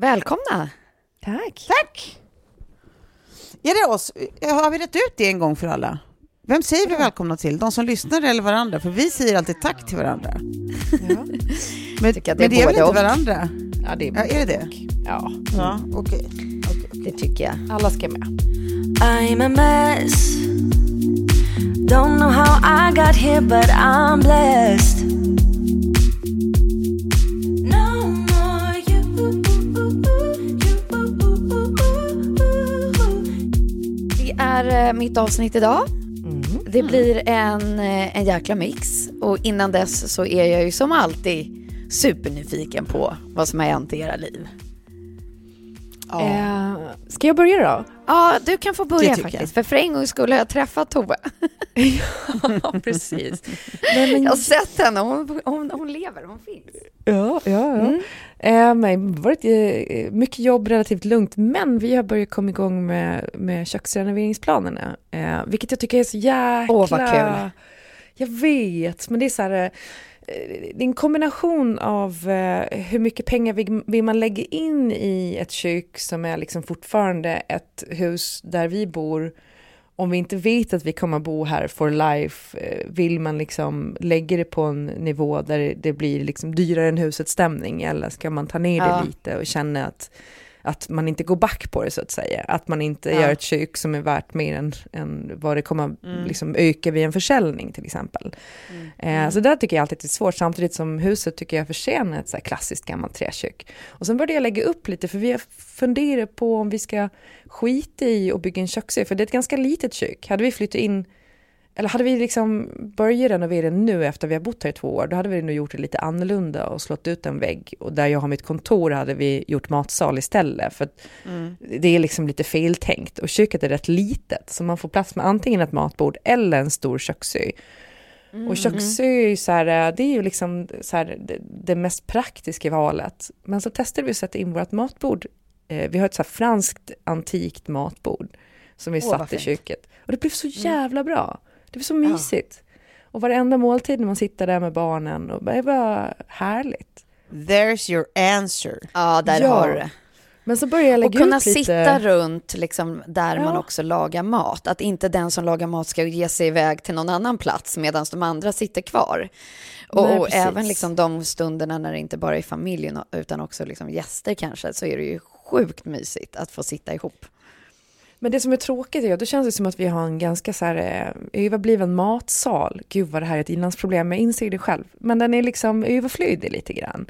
Välkomna! Tack. Tack! Är det oss? Har vi rätt ut det en gång för alla? Vem säger vi välkomna till? De som lyssnar eller varandra? För vi säger alltid tack till varandra. Ja. men tycker att men det det är är väl inte och. varandra? Ja, det är, Ja, är det det? Ja, Ja, okej. det tycker jag. Alla ska med. I'm a mess. Don't know how I got here, but I'm blessed. Eh, mitt avsnitt idag. Mm. Det blir en, eh, en jäkla mix. Och innan dess så är jag ju som alltid supernyfiken på vad som har hänt i era liv. Eh, ska jag börja då? Ja, du kan få börja faktiskt. För för en gång skulle jag träffa Tove. ja, precis. Nej, men, Jag har sett henne, hon, hon, hon lever, hon finns. ja, ja, ja. Mm. Eh, men har varit eh, mycket jobb, relativt lugnt, men vi har börjat komma igång med, med köksrenoveringsplanerna, eh, vilket jag tycker är så jäkla... Åh, vad kul. Jag vet, men det är så här... eh, Det är en kombination av eh, hur mycket pengar vill, man lägga in i ett kök som är liksom fortfarande ett hus där vi bor. Om vi inte vet att vi kommer bo här for life, eh, vill man liksom lägga det på en nivå där det- blir liksom dyrare än husets stämning eller ska man ta ner Ja. det lite och känna att, att man inte går back på det så att säga. Att man inte Ja. gör ett kök som är värt mer än, än vad det kommer Mm. liksom öka vid en försäljning till exempel. Eh, så där tycker jag alltid att det är svårt, samtidigt som huset tycker jag förtjänar ett så här klassiskt gammalt träkök. Och sen började jag lägga upp lite, för vi har funderat på om vi ska skita i och bygga en köksö, för det är ett ganska litet kök. Hade vi flyttat in, eller hade vi liksom börjat renovera nu efter vi har bott här i två år, då hade vi nog gjort det lite annorlunda och slått ut en vägg. Och där jag har mitt kontor hade vi gjort matsal istället, för att det är liksom lite feltänkt. Och köket är rätt litet, så man får plats med antingen ett matbord eller en stor köksö. Och köksö är ju så här, det är ju liksom så här, det, det mest praktiska valet. Men så testade vi att sätta in vårt matbord. Eh, vi har ett så franskt antikt matbord som vi Åh, vad satte i köket. Och det blev så jävla bra. Det blev så mysigt. Och varenda måltid när man sitter där med barnen, och det var härligt. There's your answer. Ja, där Ja. har du det. Men så började jag lägga Och kunna ut lite... sitta runt liksom, där man Ja. också lagar mat. Att inte den som lagar mat ska ge sig iväg till någon annan plats medan de andra sitter kvar. Och, Nej, och även liksom de stunderna när det inte bara är familjen utan också liksom gäster kanske så är det ju sjukt mysigt att få sitta ihop. Men det som är tråkigt är att då känns det som att vi har en ganska så här eh, överbliven matsal. Gud vad det här är ett inlandsproblem, jag inser det själv. Men den är liksom överflödig lite grann.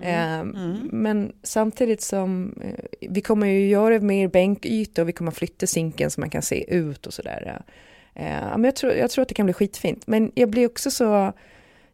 Eh, Men samtidigt som eh, vi kommer ju göra mer bänkytor och vi kommer flytta sinken så man kan se ut och sådär. Eh, men jag, tror, jag tror att det kan bli skitfint. Men jag blir också så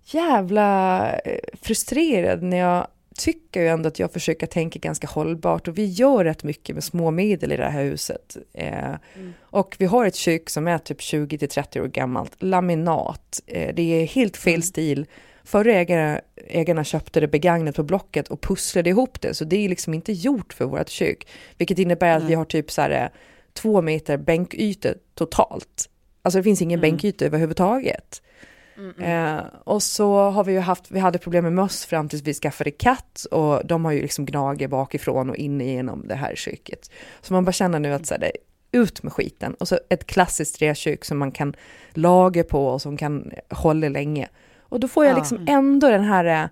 jävla eh, frustrerad när jag tycker ju ändå att jag försöker tänka ganska hållbart och vi gör rätt mycket med små medel i det här huset. Eh, mm. Och vi har ett kök som är typ 20 till 30 år gammalt, laminat. Eh, det är helt fel mm. stil. Förra ägarna, ägarna köpte det begagnat på Blocket och pusslade ihop det, så det är liksom inte gjort för vårt kök. Vilket innebär att mm. vi har typ så här eh, två meter bänkyta totalt. Alltså det finns ingen mm. bänkyta överhuvudtaget. Mm, mm. Eh, och så har vi ju haft, vi hade problem med möss fram tills vi skaffade katt och de har ju liksom gnager bakifrån och in igenom det här köket. Så man bara känner nu att så här, ut med skiten. Och så ett klassiskt träkök som man kan laga på och som kan hålla länge. Och då får jag liksom ändå den här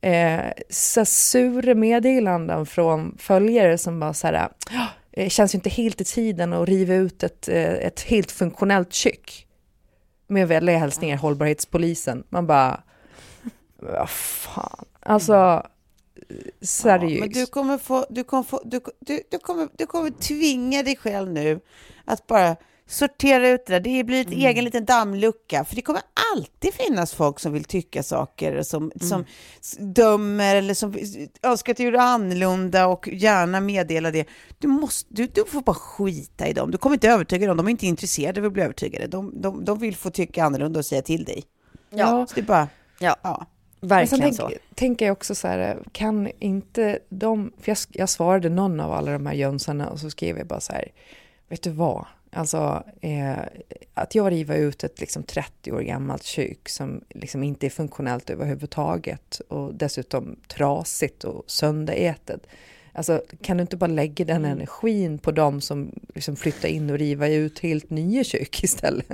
eh, så sura meddelanden från följare som bara så här, det känns ju inte helt i tiden att riva ut ett, eh, ett helt funktionellt kök med vänliga hälsningar hållbarhetspolisen. Man bara, vad fan, alltså seriöst. Ja, men du kommer, få, du, kommer få, du, du, du, kommer, du kommer tvinga dig själv nu att bara sortera ut det där. Det blir ett mm. egen liten dammlucka, för det kommer alltid finnas folk som vill tycka saker, som, mm. som dömer eller som önskar att du gör annorlunda och gärna meddela det. Du, måste, du, du får bara skita i dem. Du kommer inte övertyga dem. De är inte intresserade av att bli övertygade. De, de, de vill få tycka annorlunda och säga till dig. Ja. Så det är bara... Ja. ja. Verkligen tänk, så. tänker jag också så här, kan inte de, för jag, jag svarade någon av alla de här jönsarna och så skrev jag bara så här, vet du vad, Alltså eh, att jag river ut ett liksom 30 år gammalt kök som liksom inte är funktionellt överhuvudtaget och dessutom trasigt och sönderätet. Alltså kan du inte bara lägga den mm. energin på dem som liksom flyttar in och river ut helt nya kök istället?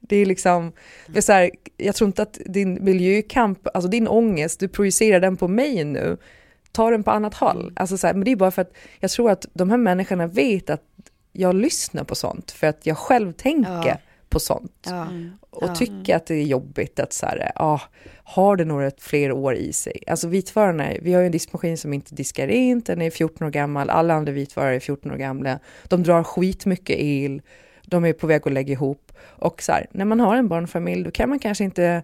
Det är liksom, det är så här, jag tror inte att din miljökamp, alltså din ångest, du projicerar den på mig nu, ta den på annat håll. Mm. Alltså så här, men det är bara för att jag tror att de här människorna vet att jag lyssnar på sånt för att jag själv tänker ja. på sånt. Ja. Och ja. tycker att det är jobbigt att så här, ah, har det några fler år i sig? Alltså vitvarorna, vi har ju en diskmaskin som inte diskar in, den är 14 år gammal, alla andra vitvaror är 14 år gamla. De drar skitmycket el, de är på väg att lägga ihop. Och så här, när man har en barnfamilj, då kan man kanske inte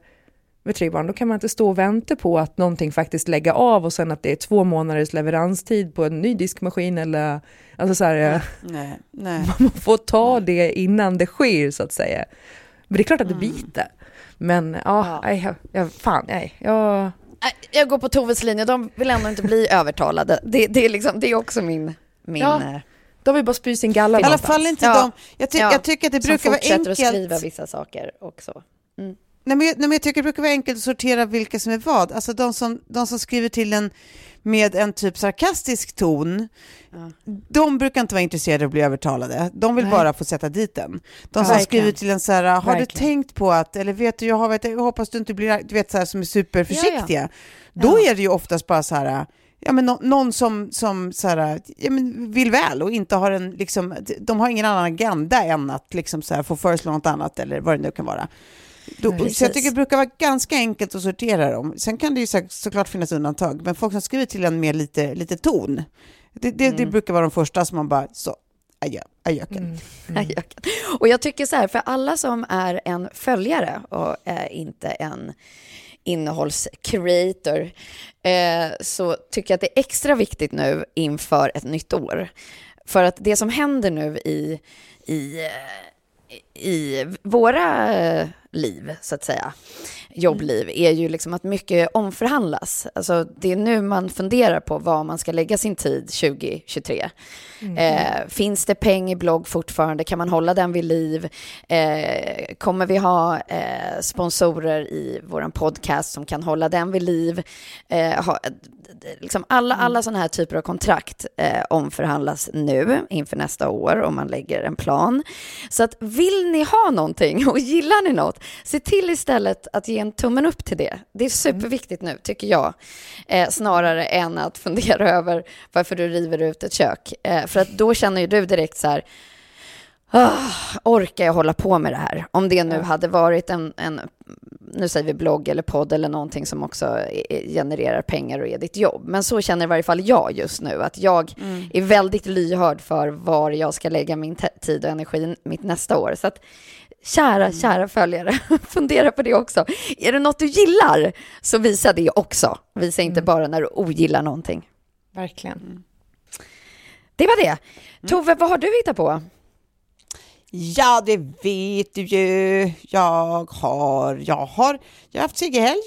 med tre barn, då kan man inte stå och vänta på att någonting faktiskt lägga av och sen att det är två månaders leveranstid på en ny diskmaskin eller alltså så här, nej, nej. man får ta det innan det sker så att säga. Men det är klart att det mm. biter. Men ja, ja. Jag, jag, fan, nej, jag... Jag går på Toves linje, de vill ändå inte bli övertalade. Det, det, är, liksom, det är också min... min ja. Eh, de vill bara spy sin galla I alla fall inte ja. de. Jag, ty ja. jag tycker att det brukar vara enkelt. Som fortsätter att skriva vissa saker också. Mm. Nej men, jag, nej, men jag tycker det brukar vara enkelt att sortera vilka som är vad. Alltså de som, de som skriver till en med en typ sarkastisk ton, ja. de brukar inte vara intresserade av att bli övertalade. De vill Nej. bara få sätta dit den. De som skriver till en så här, har Verkligen. du tänkt på att, eller vet du, jag, har, jag hoppas du inte blir, du vet så här, som är superförsiktiga. Ja. Då är det ju oftast bara så här, ja, men no, någon som, som så här, ja, men vill väl och inte har en, liksom, de har ingen annan agenda än att liksom så här, få föreslå något annat eller vad det nu kan vara. Då, så jag tycker det brukar vara ganska enkelt att sortera dem. Sen kan det ju så, såklart finnas undantag, men folk som skriver till en med lite, lite ton, det, det, mm. det brukar vara de första som man bara, så, adjö, adjöken. Mm. Mm. Och jag tycker så här, för alla som är en följare och inte en innehållscreator eh, så tycker jag att det är extra viktigt nu inför ett nytt år. För att det som händer nu i, i, i våra liv, så att säga, jobbliv, är ju liksom att mycket omförhandlas. Alltså, det är nu man funderar på var man ska lägga sin tid 2023. Mm. Eh, finns det peng i blogg fortfarande? Kan man hålla den vid liv? Eh, kommer vi ha eh, sponsorer i vår podcast som kan hålla den vid liv? Eh, ha, liksom alla, mm. alla sådana här typer av kontrakt eh, omförhandlas nu inför nästa år om man lägger en plan. Så att vill ni ha någonting och gillar ni något, se till istället att ge en tummen upp till det. Det är superviktigt nu, tycker jag, eh, snarare än att fundera över varför du river ut ett kök. Eh, för att då känner ju du direkt så här, Oh, orkar jag hålla på med det här? Om det nu hade varit en, en, nu säger vi blogg eller podd eller någonting som också genererar pengar och är ditt jobb. Men så känner i varje fall jag just nu, att jag mm. är väldigt lyhörd för var jag ska lägga min tid och energi mitt nästa år. Så att kära, kära följare, fundera på det också. Är det något du gillar, så visa det också. Visa inte bara när du ogillar någonting. Verkligen. Det var det. Tove, vad har du hittat på? Ja, det vet du ju. Jag har, jag har, jag har haft Siggehelg.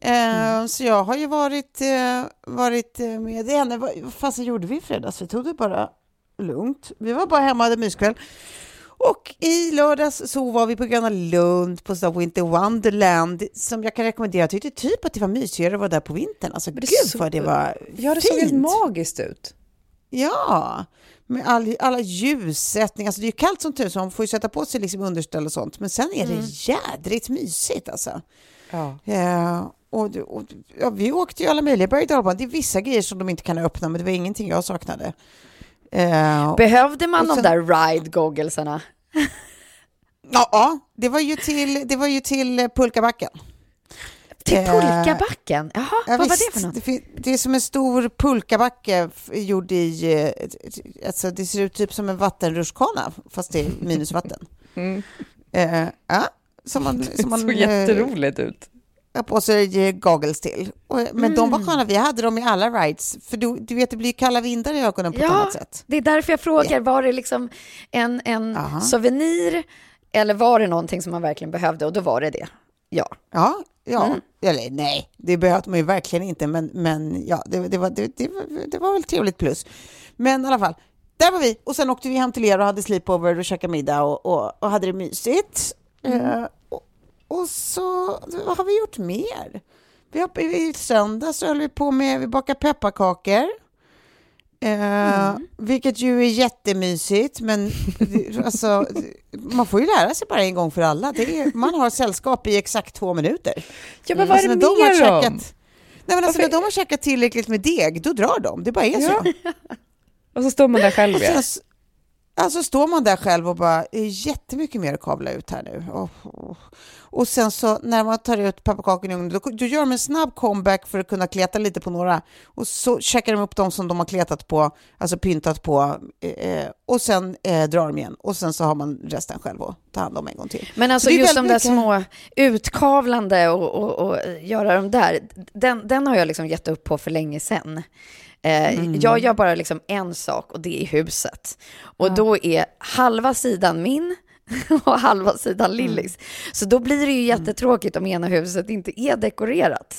Eh, Så jag har ju varit, eh, varit eh, med henne. Vad fasen gjorde vi i fredags? Vi tog det bara lugnt. Vi var bara hemma och hade myskväll. Och i lördags så var vi på Gröna Lund på Winter Wonderland som jag kan rekommendera. Jag tyckte typ att det var mysigare att vara där på vintern. Alltså gud så- vad det var Ja, det såg helt fint. magiskt ut. Ja, med all, alla ljussättningar. Alltså det är ju kallt som tusan, man får ju sätta på sig liksom underställ och sånt. Men sen är det jädrigt mysigt alltså. Ja. Eh, och, och, ja, vi åkte ju alla möjliga berg och. Det är vissa grejer som de inte kan öppna, men det var ingenting jag saknade. Eh, Behövde man Och de sen- där ride-gogglesarna? ja, ja, det var ju till, det var ju till pulkabacken. Till Eh, pulkabacken? Jaha, Ja, vad var visst, det för något? Det, det är som en stor pulkabacke gjord i... eh, ett- ett- Alltså det ser ut typ som en vattenrutschkana, fast det är minusvatten. Mm. Eh, ja, som man, Det som man såg jätteroligt ut. har på sig eh, goggles till. Och, men de Mm. var sköna, vi hade dem i alla rides. För du, du vet, det blir kalla vindar i ögonen på ett Ja. annat sätt. Det är därför jag frågar, var det liksom en, en Aha. souvenir eller var det någonting som man verkligen behövde? Och då var det det. Ja. Ja, ja. Mm. eller nej, det behövde man ju verkligen inte, men, men ja, det, det, var, det, det, det var väl ett trevligt plus. Men i alla fall, där var vi och sen åkte vi hem till er och hade sleepover och käkade middag och, och, och hade det mysigt. Eh, och, och så, vad har vi gjort mer? Vi har, I söndags så höll vi på med, vi bakade pepparkakor. Eh, Vilket ju är jättemysigt, men alltså, man får ju lära sig bara en gång för alla. Är, man har sällskap i exakt två minuter. Ja, men vad är det Alltså, när de har mer om? nej, men alltså, när de har käkat tillräckligt med deg, då drar de. Det bara är så. Ja. Och så står man där själv Och ja. sen, alltså står man där själv och bara, det är jättemycket mer att kavla ut här nu. Och, och, och sen så när man tar ut pepparkakorna i ugnen, då, då gör de en snabb comeback för att kunna kleta lite på några. Och så checkar de upp de som de har kletat på, alltså pyntat på. Eh, och sen eh, drar de igen. Och sen så har man resten själv att ta hand om en gång till. Men alltså just de där väldigt små utkavlande och, och, och göra de där, den, den har jag liksom gett upp på för länge sedan. Eh, Mm. Jag gör bara liksom en sak och det är huset. Och då är halva sidan min och halva sidan Lillis. Så då blir det ju jättetråkigt om ena huset inte är dekorerat.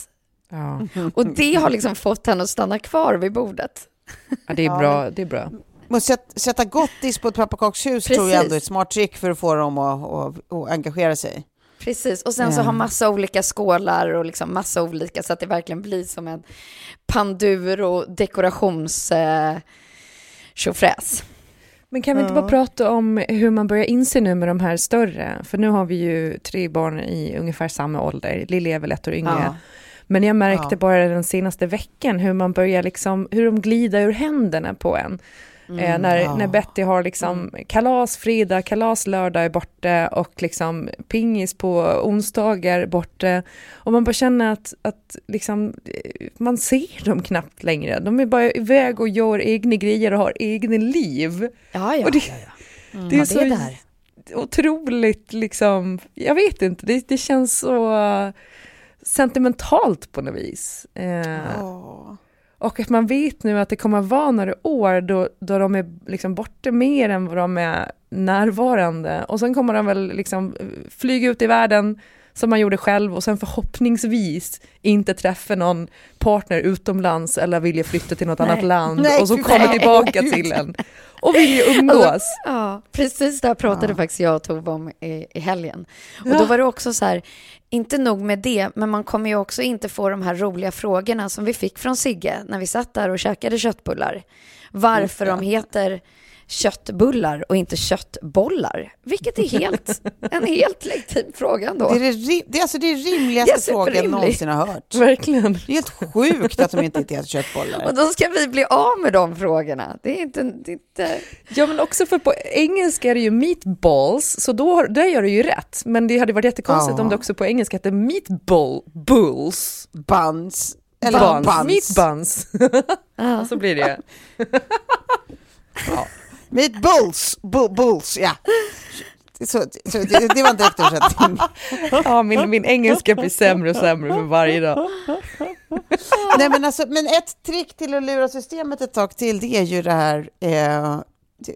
Ja. Och det har liksom fått henne att stanna kvar vid bordet. ja, det är bra. Det är bra. Men sätt, sätta gottis på ett pepparkakshus tror jag ändå är ett smart trick för att få dem att, att, att engagera sig. Precis, och sen så Ja. ha massa olika skålar och liksom massa olika så att det verkligen blir som en panduro dekorations eh, tjofräs. Men kan vi inte bara prata om hur man börjar inse nu med de här större? För nu har vi ju tre barn i ungefär samma ålder. Lille är väl ett år yngre. Ja. Men jag märkte Ja. bara den senaste veckan hur man börjar liksom, hur de glider ur händerna på en. Eh, när, ja. när Betty har liksom kalas fredag, kalas lördag är borta och liksom pingis på onsdagar borta. Och man bara känner att, att liksom, eh, man ser dem knappt längre. De är bara iväg och gör egna grejer och har egna liv. Ja, ja, Och det- ja, ja. det är ja, så det är där. otroligt liksom, jag vet inte, det, det känns så eh, sentimentalt på något vis. Eh, Åh och att man vet nu att det kommer vara några år då, då de är liksom borta mer än vad de är närvarande. Och sen kommer de väl liksom flyga ut i världen som man gjorde själv och sen förhoppningsvis inte träffa någon partner utomlands eller vilja flytta till något annat land Nej, och så komma fan. tillbaka till en och vilja umgås. Ja, precis det här pratade Ja. faktiskt jag och Tove om i, i helgen. Och Ja. då var det också så här, inte nog med det, men man kommer ju också inte få de här roliga frågorna som vi fick från Sigge när vi satt där och käkade köttbullar. Varför de heter köttbullar och inte köttbollar. Vilket är helt, en helt legitim fråga ändå. Det är, det, det är alltså det rimligaste Det är frågan jag någonsin har hört. Verkligen. Det är helt sjukt att de inte Och köttbollar. då ska vi bli av med de frågorna. Det är inte... Det är inte... Ja men också för på engelska är det ju meatballs, så då, har- där gör du ju rätt. Men det hade varit jättekonstigt Ja. om det också på engelska hette meatball bulls. Buns. Eller Buns. buns. Meat buns. Ja. så blir det. Meat bulls. Bu- bulls, ja. Så, så det, det var en direkt översättning. Ja, min, min engelska blir sämre och sämre för varje dag. Nej, men, alltså, men ett trick till att lura systemet ett tag till, det är ju det här eh,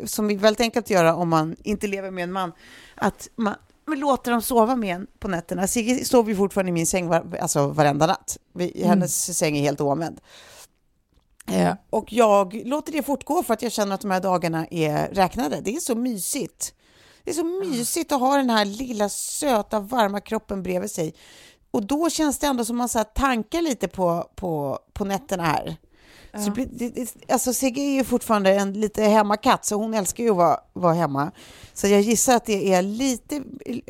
som är väldigt enkelt att göra om man inte lever med en man, att man, man låter dem sova med en på nätterna. Sigge sover ju fortfarande i min säng var, alltså varenda natt. Vi, Mm. Hennes säng är helt oanvänd. Eh, och jag låter det fortgå för att jag känner att de här dagarna är räknade. Det är så mysigt. Det är så mysigt att ha den här lilla söta varma kroppen bredvid sig. Och då känns det ändå som man så tankar lite på, på, på nätterna här. Så det, blir- det, alltså Sigge är ju fortfarande en lite hemmakatt, så hon älskar ju att vara, vara hemma. Så jag gissar att det är lite,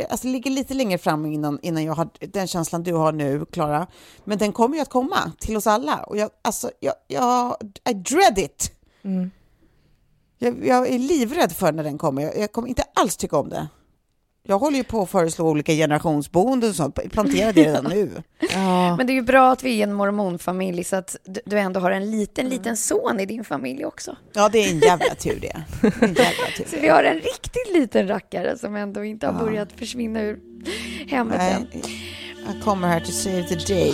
alltså ligger lite längre fram innan, innan jag har den känslan du har nu, Klara. Men den kommer ju att komma till oss alla. Och jag, alltså, jag, jag I dread it! Jag, jag är livrädd för när den kommer. Jag, jag kommer inte alls tycka om det. Jag håller ju på att föreslå olika generationsboenden och sånt. Plantera det redan nu. Ja. Men det är ju bra att vi är en mormonfamilj så att du- ändå har en liten, liten son i din familj också. Ja, det är en jävla tur det. det är en jävla tur. Så vi har en riktigt liten rackare som ändå inte har börjat försvinna ur hemmet än. Nej, jag kommer här to save the day.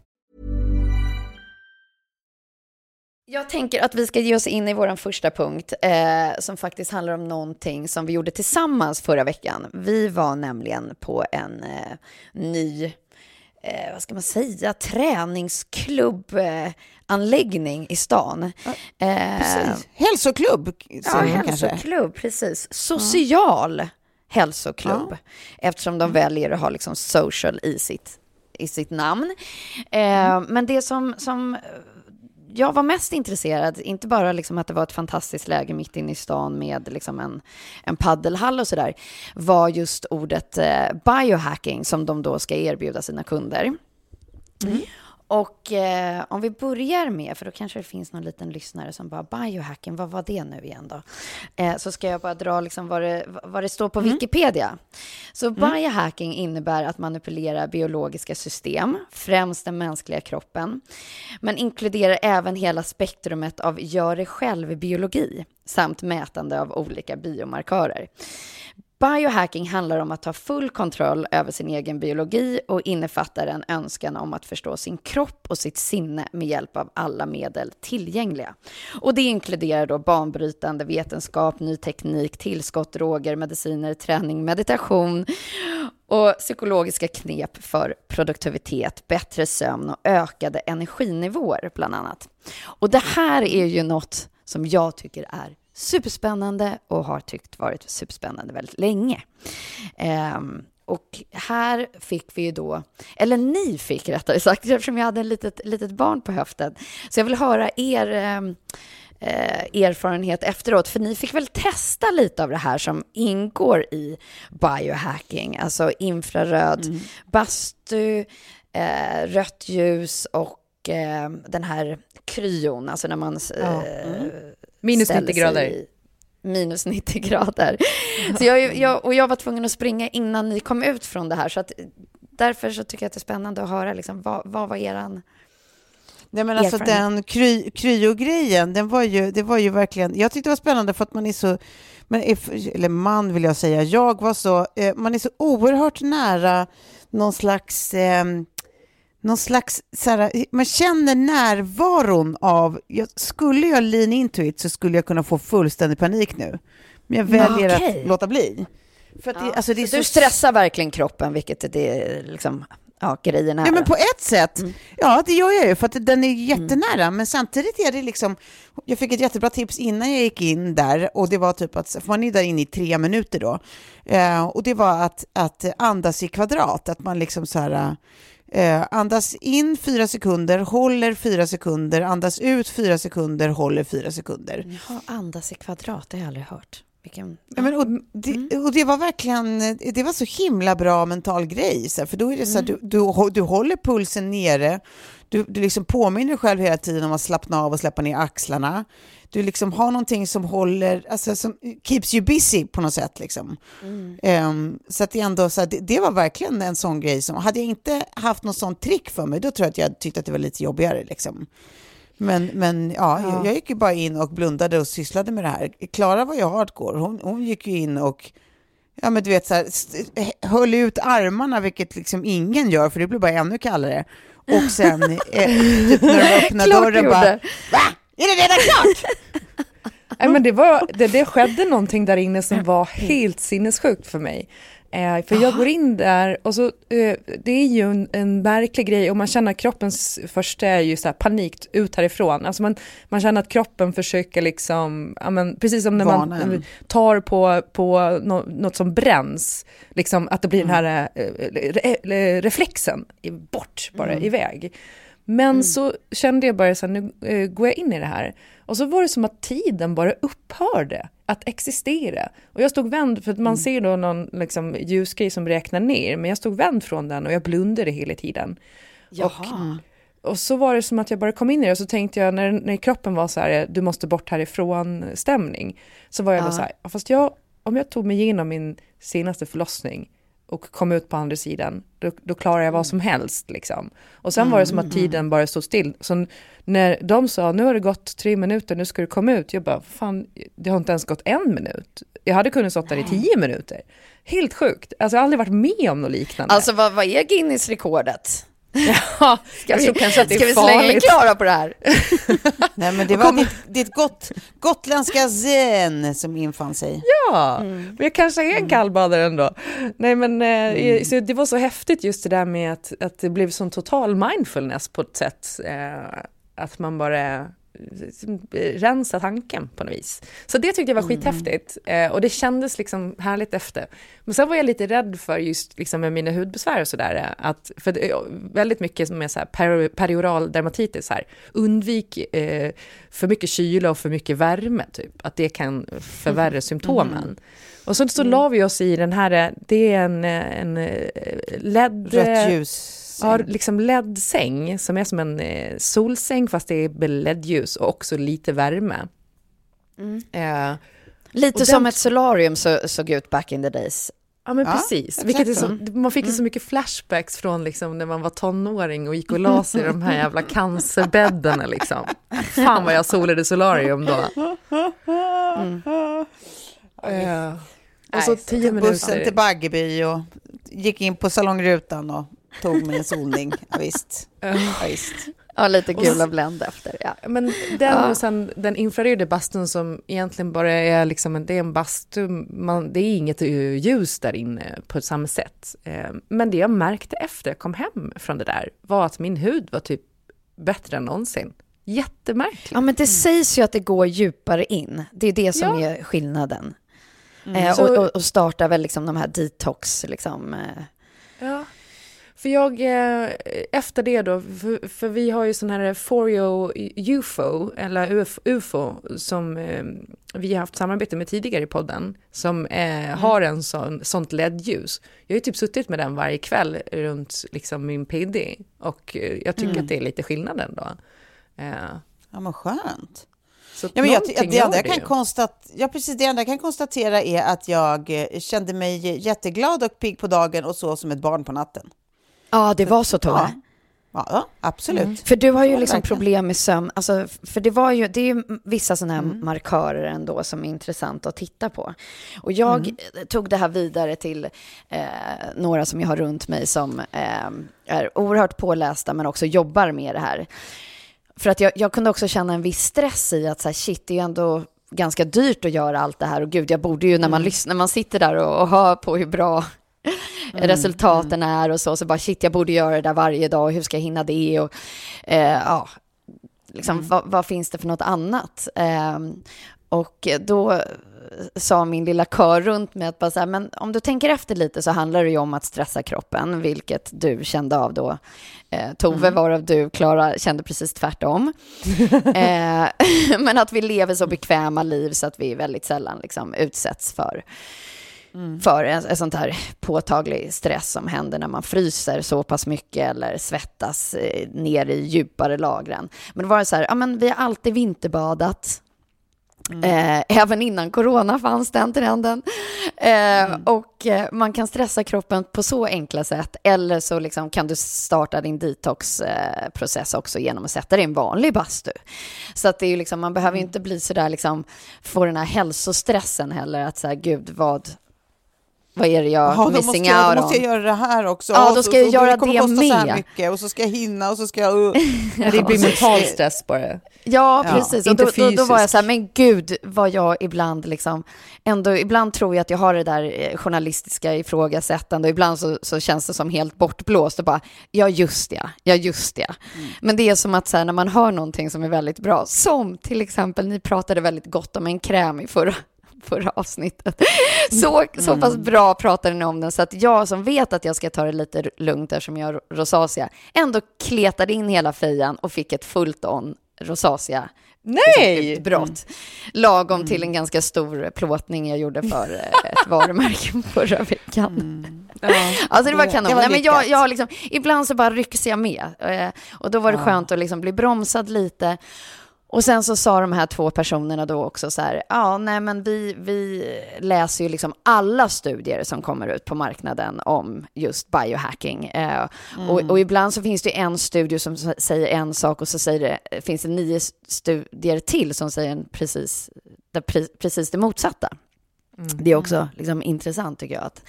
Jag tänker att vi ska ge oss in i vår första punkt eh, som faktiskt handlar om någonting som vi gjorde tillsammans förra veckan. Vi var nämligen på en eh, ny, eh, vad ska man säga, träningsklubbanläggning i stan. Eh, Precis. Hälsoklubb, Ja, kanske. hälsoklubb, precis. Social hälsoklubb. Eftersom de väljer att ha liksom social i sitt, i sitt namn. Eh, men det som, som jag var mest intresserad, inte bara liksom att det var ett fantastiskt läge mitt inne i stan med liksom en, en paddelhall och sådär, var just ordet eh, biohacking som de då ska erbjuda sina kunder. Mm. Och eh, om vi börjar med, för då kanske det finns någon liten lyssnare som bara biohacking, vad var det nu igen då? Eh, så ska jag bara dra liksom vad, det, vad det står på Wikipedia. Så biohacking innebär att manipulera biologiska system, främst den mänskliga kroppen, men inkluderar även hela spektrumet av gör det själv-biologi samt mätande av olika biomarkörer. Biohacking handlar om att ta full kontroll över sin egen biologi och innefattar en önskan om att förstå sin kropp och sitt sinne med hjälp av alla medel tillgängliga. Och det inkluderar då banbrytande vetenskap, ny teknik, tillskott, droger, mediciner, träning, meditation och psykologiska knep för produktivitet, bättre sömn och ökade energinivåer bland annat. Och det här är ju något som jag tycker är superspännande och har tyckt varit superspännande väldigt länge. Ehm, och här fick vi ju då, eller ni fick rättare sagt, eftersom jag hade ett litet, litet barn på höften. Så jag vill höra er, ehm, eh, erfarenhet efteråt? För ni fick väl testa lite av det här som ingår i biohacking, alltså infraröd Mm. bastu, eh, rött ljus och eh, den här kryon, alltså när man Ja. eh, Minus ställer 90 sig grader. i- Minus 90 grader. Så jag, jag, och jag var tvungen att springa innan ni kom ut från det här. Så att, därför så tycker jag att det är spännande att höra liksom, vad, vad var eran... Nej, men alltså den kry, kryogrejen, den var ju, det var ju verkligen, jag tyckte det var spännande för att man är så, men, eller man vill jag säga, jag var så, eh, man är så oerhört nära någon slags, eh, någon slags, så här, man känner närvaron av, jag, skulle jag lean into it så skulle jag kunna få fullständig panik nu. Men jag väljer okej. att låta bli. För att det, alltså det är Så du så stressar verkligen kroppen, vilket det är liksom, ja, grejen är. Ja, men på ett sätt. Mm. Ja, det gör jag ju, för att den är jättenära. Men samtidigt är det liksom... Jag fick ett jättebra tips innan jag gick in där och det var typ att, för man är där inne i tre minuter då. Eh, och det var att, att andas i kvadrat, att man liksom så här... Eh, andas in fyra sekunder, håller fyra sekunder, andas ut fyra sekunder, håller fyra sekunder. Jaha, andas i kvadrat, det har jag aldrig hört. Vilken... Ja, men, och, det, och det var verkligen, det var så himla bra mental grej, så för då är det så här, du, du, du håller pulsen nere, du, du liksom påminner dig själv hela tiden om att slappna av och släppa ner axlarna. Du liksom har någonting som håller, alltså som keeps you busy på något sätt. Liksom. Ehm, så att det, ändå, så det, det var verkligen en sån grej som, hade jag inte haft något sånt trick för mig, då tror jag att jag tyckte att det var lite jobbigare. Liksom. Men, men ja, Jag, jag gick ju bara in och blundade och sysslade med det här. Klara var ju hardcore. Hon, hon gick ju in och ja, men du vet, så här, st- höll ut armarna, vilket liksom ingen gör, för det blir bara ännu kallare. Och sen, eh, typ när de Klart dörren, bara. Va? Är det redan klart? Nej, men det, var, det, det skedde någonting där inne som var helt sinnessjukt för mig. Eh, för jag går in där och så, eh, det är ju en, en märklig grej och man känner att kroppens första är ju så här panikt ut härifrån. Alltså man, man känner att kroppen försöker liksom, ja men, precis som när man en. tar på, på nå, något som bränns, liksom att det blir den här eh, re, re, reflexen bort bara iväg. Men så kände jag bara så här, nu eh, går jag in i det här. Och så var det som att tiden bara upphörde att existera. Och jag stod vänd, för att man ser då någon liksom, ljusgrej som räknar ner, men jag stod vänd från den och jag blundade hela tiden. Jaha. Och så var det som att jag bara kom in i det och så tänkte jag när, när kroppen var så här, du måste bort härifrån stämning. Så var jag Ja. så här, "Ja, fast jag, om jag tog mig igenom min senaste förlossning och kom ut på andra sidan, då, då klarar jag vad som helst liksom. Och sen var det som att tiden bara stod still. Så när de sa, nu har det gått tre minuter, nu ska du komma ut, jag bara, fan, det har inte ens gått en minut. Jag hade kunnat stått där i tio minuter. Helt sjukt. Alltså jag har aldrig varit med om något liknande. Alltså vad, vad är Guinness-rekordet? ja, Ska vi, kanske att det ska vi slänga. Klara på det här? Nej, men det var ditt, ditt gott, gotländska zen som infann sig. Ja, men jag kanske är en kallbadare ändå. Nej men eh, så det var så häftigt just det där med att, att det blev sån total mindfulness på ett sätt. Eh, att man bara eh, rensa tanken på något vis. Så det tyckte jag var skithäftigt eh, och det kändes liksom härligt efter. Men sen var jag lite rädd för just liksom med mina hudbesvär och sådär, eh, att för väldigt mycket som är så här peri- perioral dermatitis här, undvik eh, för mycket kyla och för mycket värme typ, att det kan förvärra symptomen. Och så, så la vi oss i den här, det är en, en eh, LED... Rött ljus. Ja, liksom LED-säng som är som en eh, solsäng fast det är LED-ljus och också lite värme. Eh, Lite som den- ett solarium så, såg ut back in the days. Ja men Ja, precis, Vilket är så. man fick ju så mycket flashbacks från liksom när man var tonåring och gick och la sig i de här jävla cancerbäddarna liksom. Fan vad jag solade solarium då. Eh, och så Nej, tio Bussen minuter. till Baggeby och gick in på salongrutan och tog mig en solning. Ja, visst. Ja, visst. Ja, lite gula Blend efter. Ja. Men den och sen den infraröda bastun som egentligen bara är liksom en, det är en bastu, man, det är inget eh, ljus där inne på samma sätt. Eh, Men det jag märkte efter jag kom hem från det där var att min hud var typ bättre än någonsin. Jättemärkligt. ja, men det sägs ju att det går djupare in. Det är det som Ja. är skillnaden. Eh, Så- och, och, och startar väl liksom de här detox, liksom. Eh. Ja. För jag, eh, efter det då, för, för vi har ju sån här Forio UFO, eller UF, UFO, som eh, vi har haft samarbete med tidigare i podden, som eh, mm. har en sån, sånt LED-ljus. Jag har ju typ suttit med den varje kväll runt liksom min PD och jag tycker mm. att det är lite skillnad ändå. Eh. Ja, men skönt. Så ja, men jag, det, enda jag kan konstat, ja, precis, det enda jag kan konstatera är att jag kände mig jätteglad och pigg på dagen och så som ett barn på natten. Ja, det var så Tove. Ja. Ja, absolut. Mm. För du har ju liksom problem med sömn. Alltså, för det var ju, det är vissa sådana här mm. markörer ändå som är intressant att titta på. Och jag mm. tog det här vidare till eh, några som jag har runt mig som eh, är oerhört pålästa men också jobbar med det här. För att jag, jag kunde också känna en viss stress i att så här, shit, det är ju ändå ganska dyrt att göra allt det här och gud, jag borde ju när man mm. lyssnar, när man sitter där och, och hör på hur bra mm, resultaten mm. är och så, så bara shit, jag borde göra det där varje dag, hur ska jag hinna det och eh, ja, liksom, mm. vad, vad, finns det för något annat? Eh, och då sa min lilla kör runt mig att bara så här, men om du tänker efter lite så handlar det ju om att stressa kroppen, vilket du kände av då. Eh, Tove, mm. varav du, Klara, kände precis tvärtom. eh, men att vi lever så bekväma liv så att vi väldigt sällan liksom utsätts för Mm. för en, en sånt här påtaglig stress som händer när man fryser så pass mycket eller svettas eh, ner i djupare lagren. Men det var så här, ja men vi har alltid vinterbadat, Mm. Eh, även innan corona fanns den trenden. Eh, mm. Och eh, man kan stressa kroppen på så enkla sätt. Eller så liksom kan du starta din detoxprocess också genom att sätta dig i en vanlig bastu. Så att det är liksom, man behöver mm. inte bli så där liksom, få den här hälsostressen heller. Att så här, gud vad, vad är det jag Aha, missing måste out Då måste jag göra det här också. Ja, då ska jag så, göra det, det med. Så här mycket, och så ska jag hinna och så ska jag... Uh. det blir mental stress bara. Ja, precis. Ja, och då, då, då, var jag så här, men gud vad jag ibland liksom, ändå, ibland tror jag att jag har det där eh, journalistiska ifrågasättande och ibland så, så känns det som helt bortblåst och bara, ja just det, ja just det. Mm. Men det är som att så här, när man hör någonting som är väldigt bra, som till exempel, ni pratade väldigt gott om en kräm i förra förra avsnittet. Så, mm. så pass bra pratade ni om den så att jag som vet att jag ska ta det lite lugnt eftersom jag har rosacea ändå kletade in hela fejan och fick ett fullt on rosacea Nej! Utbrott. Mm. Lagom mm. till en ganska stor plåtning jag gjorde för eh, ett varumärke förra veckan. Mm. Ja, alltså det var kanon. Det var Nej, men jag, jag liksom, ibland så bara rycks jag med. Eh, och då var det ja. skönt att liksom bli bromsad lite. Och sen så sa de här två personerna då också så här, ja, nej men vi, vi läser ju liksom alla studier som kommer ut på marknaden om just biohacking. Eh, mm. och, och, ibland så finns det en studie som säger en sak och så säger det, finns det nio studier till som säger precis, precis det motsatta. Mm. Det är också liksom intressant tycker jag. Att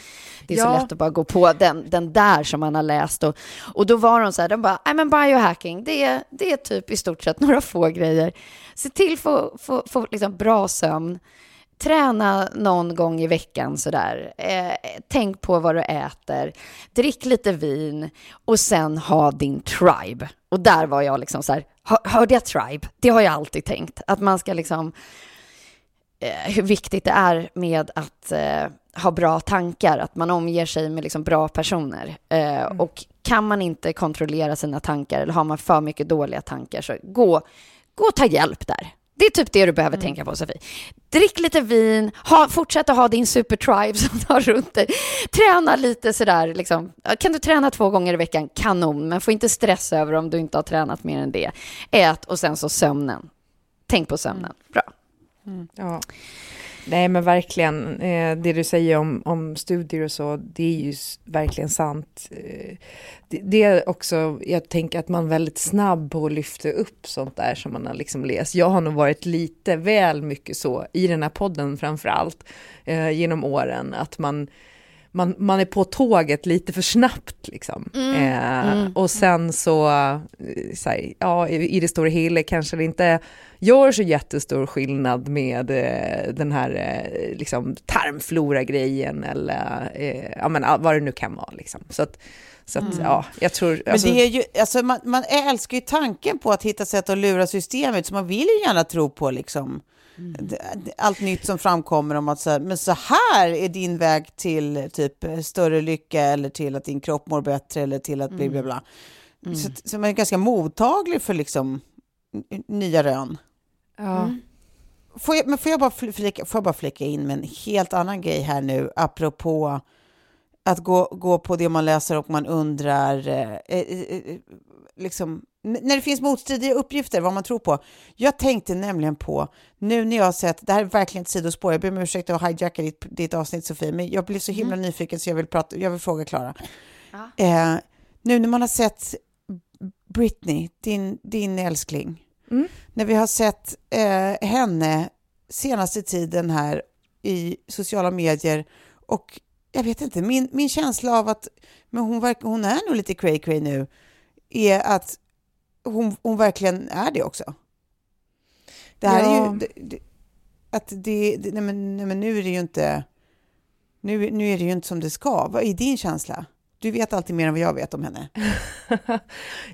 det är ja. så lätt att bara gå på den, den där som man har läst. Och, och då var de så här, de bara, nej men biohacking, det är, det är typ i stort sett några få grejer. Se till få, få, få liksom bra sömn. Träna någon gång i veckan sådär. Eh, tänk på vad du äter. Drick lite vin och sen ha din tribe. Och där var jag liksom så här, hörde jag tribe? Det har jag alltid tänkt. Att man ska liksom hur viktigt det är med att eh, ha bra tankar, att man omger sig med liksom bra personer. Eh, mm. Och kan man inte kontrollera sina tankar eller har man för mycket dåliga tankar så gå, gå och ta hjälp där. Det är typ det du behöver mm. tänka på, Sofie. Drick lite vin, ha, fortsätt att ha din supertribe som tar runt dig. Träna lite sådär, liksom. kan du träna två gånger i veckan, kanon, men få inte stressa över om du inte har tränat mer än det. Ät och sen så sömnen. Tänk på sömnen. Mm. Bra. Mm. Ja. Nej men verkligen, eh, det du säger om, om studier och så, det är ju verkligen sant. Eh, det, det, är också, jag tänker att man är väldigt snabb på att lyfta upp sånt där som man har liksom läst. Jag har nog varit lite väl mycket så, i den här podden framför allt, eh, genom åren, att man man, man är på tåget lite för snabbt liksom. Mm, eh, mm. Och sen så, eh, så här, ja, i, det stora hela kanske det inte gör så jättestor skillnad med eh, den här eh, liksom tarmflora-grejen eller eh, ja, men, vad det nu kan vara. Liksom. Så, att, Så att, ja, jag tror... Men det är ju, alltså man, man älskar ju tanken på att hitta sätt att lura systemet, så man vill ju gärna tro på liksom allt nytt som framkommer om att så här, men så här är din väg till typ större lycka eller till att din kropp mår bättre eller till att bli bla bla. Så, så man är ganska mottaglig för liksom nya rön. ja. Får jag, men får jag, bara flika, får jag bara flika in med en helt annan grej här nu, apropå att gå, gå på det man läser och man undrar, eh, eh, eh, liksom, när det finns motstridiga uppgifter, vad man tror på. Jag tänkte nämligen på, nu när jag har sett, det här är verkligen ett sidospår, jag ber om ursäkt att hijacka ditt, ditt avsnitt Sofie, men jag blir så himla nyfiken så jag vill, prata, jag vill fråga Klara. Eh, nu när man har sett Britney, din, din älskling, Mm. när vi har sett eh, henne senaste tiden här i sociala medier och jag vet inte, min, min känsla av att men hon, verk, hon är nog lite cray cray nu är att hon, hon verkligen är det också. Det här är Ja. ju... Det, det, att det, det, nej men, nej men nu är det ju inte... Nu, nu är det ju inte som det ska. Vad är din känsla? Du vet alltid mer än vad jag vet om henne.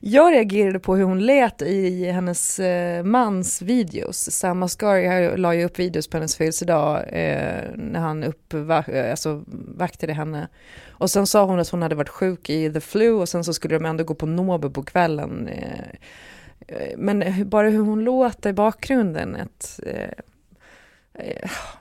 Jag reagerade på hur hon lät i hennes eh, mans videos. Sam Asghari la ju upp videos på hennes födelsedag eh, när han uppva- eh, alltså, vaktade henne. Och sen sa hon att hon hade varit sjuk i the flu och sen så skulle de ändå gå på nobe på kvällen. Eh, eh men bara hur hon låter i bakgrunden. Ett, eh,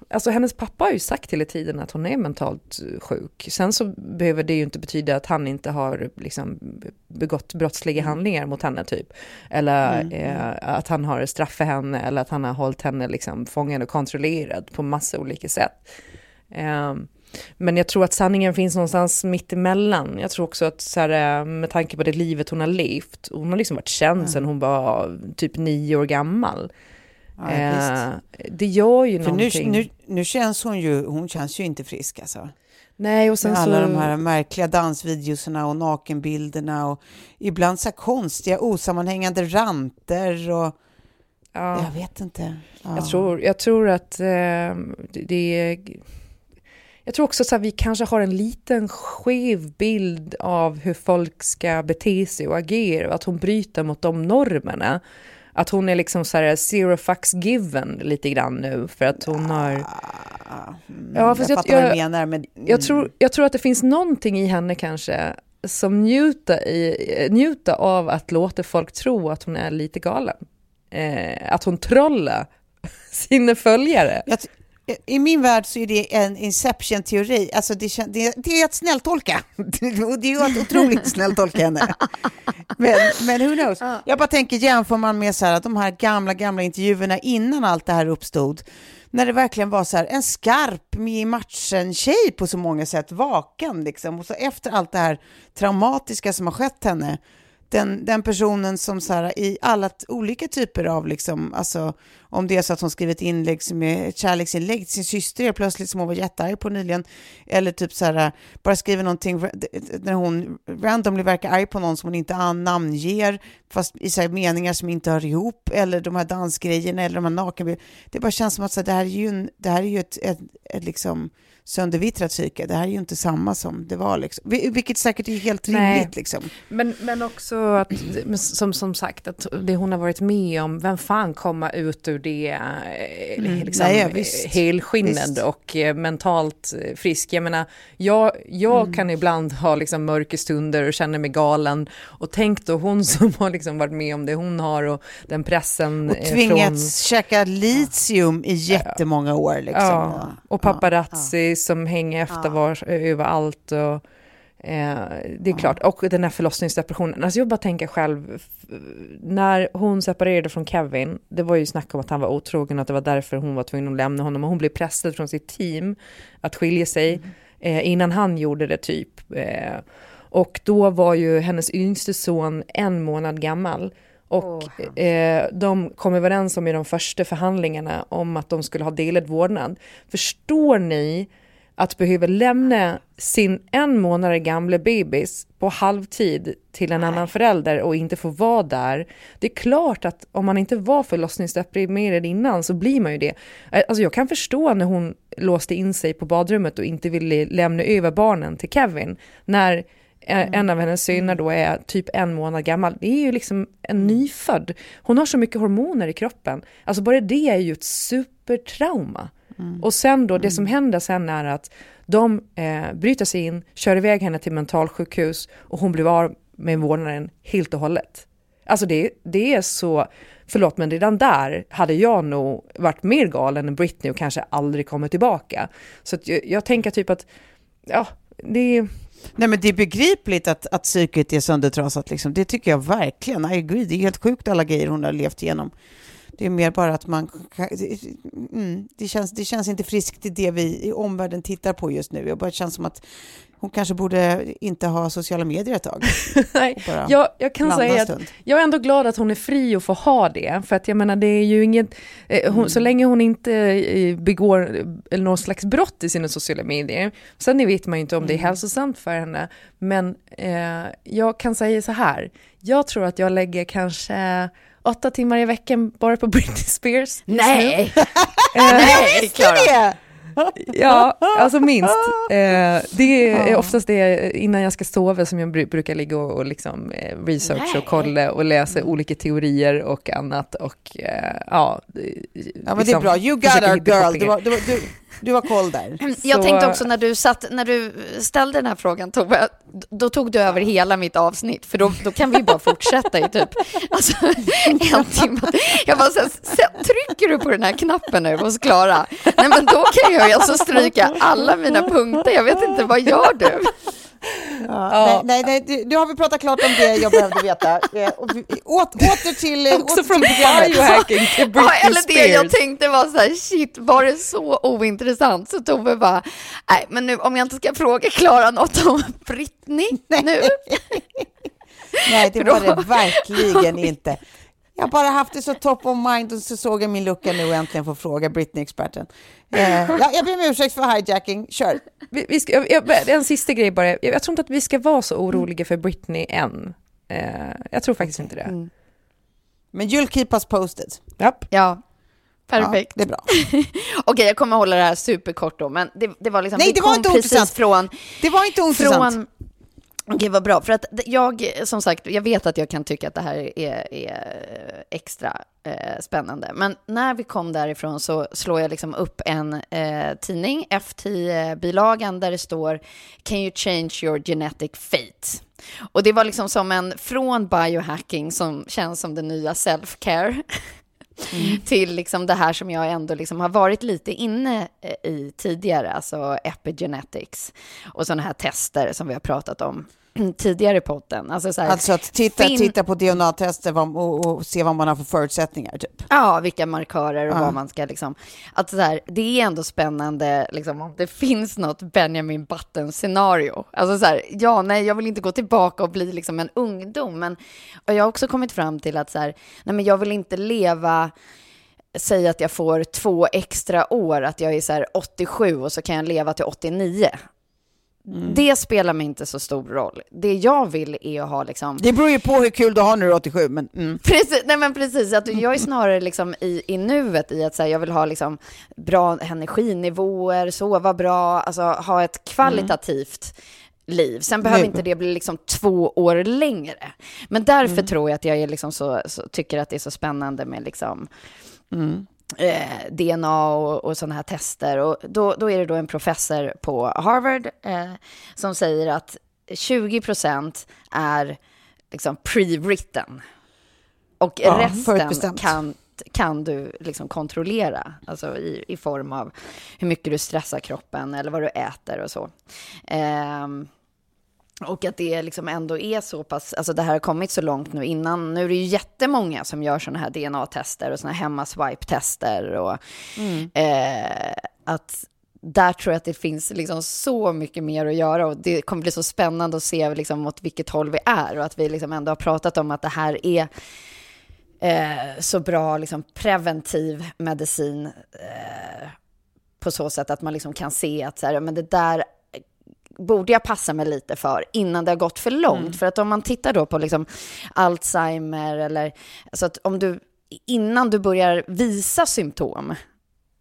Alltså hennes pappa har ju sagt hela tiden att hon är mentalt eh, sjuk. Sen så behöver det ju inte betyda att han inte har liksom begått brottsliga handlingar mot henne typ. Eller eh, att han har straff för henne eller att han har hållit henne liksom fången och kontrollerad på massa olika sätt. Eh, men jag tror att sanningen finns någonstans mitt emellan. Jag tror också att så här, eh, med tanke på det livet hon har levt, hon har liksom varit känd sedan hon var typ nio år gammal. Ja, Eh, det gör ju För nu, någonting. nu, nu känns hon ju, hon känns ju inte frisk alltså. Nej, och sen Med alla så... de här märkliga dansvideorna och nakenbilderna och ibland så konstiga osammanhängande ranter och ja, jag vet inte. Ja. jag, tror, jag tror att eh, det. Jag tror också att vi kanske har en liten skev bild av hur folk ska bete sig och agera och att hon bryter mot de normerna. Att hon är liksom så här zero fucks given lite grann nu för att hon har... Mm, Ja, fast jag jag- jag- menar. Men, mm. Jag tror, jag tror att det finns någonting i henne kanske som njuter, i, njuter av att låta folk tro att hon är lite galen. Eh, att hon trollar sina följare. Jag I min värld så är det en inception-teori. Alltså det, det, det är att snälltolka. Och det är att otroligt snälltolka henne. Men, men who knows? Jag bara tänker, jämför man med så här, att de här gamla, gamla intervjuerna innan allt det här uppstod, när det verkligen var så här, en skarp, med i matchen-tjej på så många sätt, vaken liksom. Och så efter allt det här traumatiska som har skett henne, den, den personen som så här, i alla olika typer av, liksom, alltså, om det är så att hon skriver ett inlägg som är ett kärleksinlägg till sin syster plötsligt som hon var jättearg på nyligen, eller typ så här, bara skriver någonting när hon randomly verkar arg på någon som hon inte namnger, fast i så meningar som inte hör ihop, eller de här dansgrejerna, eller de här nakenbilderna. Det bara känns som att så här, det här är ju, en, det här är ju ett, ett, ett liksom söndervittrat psyke. Det här är ju inte samma som det var, liksom. Vil- vilket säkert är helt rimligt. Liksom. Men, men också att, som, som sagt, att det hon har varit med om, vem fan kommer ut ur det eh, Mm. liksom, Nej, ja, helskinnad Visst. och eh, mentalt eh, frisk? Jag menar, jag, jag Mm. kan ibland ha liksom mörka stunder och känna mig galen. Och tänk då hon som har liksom varit med om det hon har och den pressen Och tvingats käka litium i jättemånga år. Liksom. Ja, och paparazzi som hänger efter var, överallt. Och, eh, det är klart, och den här förlossningsdepressionen. Alltså jag bara tänker själv, när hon separerade från Kevin, det var ju snack om att han var otrogen och att det var därför hon var tvungen att lämna honom. Och hon blev pressad från sitt team att skilja sig eh, innan han gjorde det typ. Eh, och då var ju hennes yngste son en månad gammal. Och eh, de kom överens om i de första förhandlingarna om att de skulle ha delad vårdnad. Förstår ni att behöva lämna sin en månader gamla bebis på halvtid till en annan förälder och inte få vara där. Det är klart att om man inte var förlossningsdeprimerad innan så blir man ju det. Alltså jag kan förstå när hon låste in sig på badrummet och inte ville lämna över barnen till Kevin. När en en av hennes syner då är typ en månad gammal. Det är ju liksom en nyfödd. Hon har så mycket hormoner i kroppen. Alltså bara det är ju ett supertrauma. Och sen då, det som händer sen är att de eh, bryter sig in, kör iväg henne till mentalsjukhus och hon blir av med vårdnaden helt och hållet. Alltså det, det är så, förlåt men redan där hade jag nog varit mer galen än Britney och kanske aldrig kommit tillbaka. Så att jag, jag tänker typ att, ja, det är... Nej men det är begripligt att, att psyket är söndertrasat liksom. Det tycker jag verkligen. I agree. Det är helt sjukt alla grejer hon har levt igenom. Det är mer bara att man... Mm, det, känns, det känns inte friskt i det vi i omvärlden tittar på just nu. Det bara känns som att hon kanske borde inte ha sociala medier ett tag. Nej, jag, jag kan säga att jag är ändå glad att hon är fri och får ha det. För att jag menar, det är ju inget... Eh, hon, Så länge hon inte eh, begår eh, någon slags brott i sina sociala medier. Sen vet man ju inte om det är hälsosamt för henne. Men eh, jag kan säga så här. Jag tror att jag lägger kanske åtta timmar i veckan bara på Britney Spears. just nu. Nej! Eh, Nej, Klara! Ja, alltså minst. Eh, det är oftast det innan jag ska sova som jag bru- brukar ligga och, liksom eh, research Nej. och kolla och läsa olika teorier och annat och eh, ja. Ja men det är bra. You got hitta girl. Du du, du, du var koll där. Jag Så- tänkte också när du, satt, när du ställde den här frågan Tove, då tog du över hela mitt avsnitt, för då, då kan vi bara fortsätta i typ alltså, en timme. Jag bara så här, "Se- trycker du på den här knappen nu hos Klara? Nej men då kan jag ju alltså stryka alla mina punkter, jag vet inte, vad gör du? Ja. Nej, nej, nej, nu har vi pratat klart om det jag behövde veta. Eh, Åt, åter till... eh, Också från biohacking till Britney Ja, eller det jag tänkte var så här, shit, var det så ointressant? Så Tove bara, nej men nu om jag inte ska fråga Klara något om Britney nu. Nej, det var det verkligen inte. Jag har bara haft det så top of mind och så såg jag min lucka nu och äntligen får fråga Britney-experten. Eh, ja, jag ber om ursäkt för hijacking, kör. Vi, vi ska, jag, jag, en sista grej bara, jag, jag tror inte att vi ska vara så oroliga för Britney än. Eh, jag tror faktiskt inte det. Men you'll keep us posted. Japp. Ja, perfekt. Ja, det är bra. Okej, jag kommer hålla det här superkort då, men det, det var liksom, Nej, det var inte precis ointressant. från, Det var inte ointressant. från Okej, vad bra. För att jag, som sagt, jag vet att jag kan tycka att det här är, är extra eh, spännande. Men när vi kom därifrån så slår jag liksom upp en eh, tidning, F10-bilagan, där det står Can you change your genetic fate? Och det var liksom som en, från biohacking som känns som den nya self-care, Mm. till liksom det här som jag ändå liksom har varit lite inne eh, i tidigare, alltså epigenetics och sådana här tester som vi har pratat om. tidigare podden. Alltså, så här, Alltså att titta, fin- titta på DNA-tester och, och se vad man har för förutsättningar. Typ. Ja, vilka markörer och Ja. vad man ska liksom... Att så här, det är ändå spännande liksom, om det finns något Benjamin Button-scenario. Alltså så här, ja, nej, jag vill inte gå tillbaka och bli liksom en ungdom. Men och jag har också kommit fram till att så här, nej, men jag vill inte leva Säg att jag får två extra år, att jag är så här 87 och så kan jag leva till 89. Det spelar mig inte så stor roll. Det jag vill är att ha liksom... Det beror ju på hur kul du har när du är 87. Men, mm. Precis, nej men precis, att jag är snarare liksom i, i nuet i att säga jag vill ha liksom bra energinivåer, sova bra, alltså ha ett kvalitativt liv. Sen behöver Nu. inte det bli liksom två år längre. Men därför tror jag att jag är liksom så, så, tycker att det är så spännande med liksom eh, DNA och, och sådana här tester. Och då, då är det då en professor på Harvard eh, som säger att 20 procent är liksom pre-written. Och Ja, resten kan, kan du liksom kontrollera, alltså i, i form av hur mycket du stressar kroppen eller vad du äter och så. Ehm, och att det liksom ändå är så pass, alltså det här har kommit så långt nu innan, nu är det ju jättemånga som gör sådana här DNA-tester och sådana här hemmaswipe-tester och eh, att där tror jag att det finns liksom så mycket mer att göra och det kommer bli så spännande att se liksom åt vilket håll vi är och att vi liksom ändå har pratat om att det här är eh, så bra liksom preventiv medicin eh, på så sätt att man liksom kan se att så här, men det där borde jag passa mig lite för innan det har gått för långt. För att om man tittar då på liksom Alzheimer eller alltså att om du innan du börjar visa symptom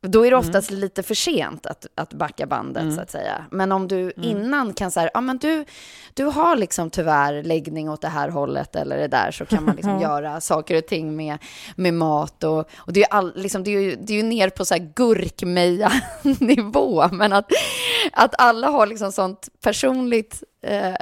Då är det oftast mm. lite för sent att, att backa bandet, mm. så att säga. Men om du mm. innan kan säga, ja men du, du har liksom tyvärr läggning åt det här hållet eller det där, så kan man liksom göra saker och ting med, med mat. Och, och det, är all, liksom, det, är ju, det är ju ner på så här gurkmeja-nivå, men att, att alla har liksom sånt personligt eh,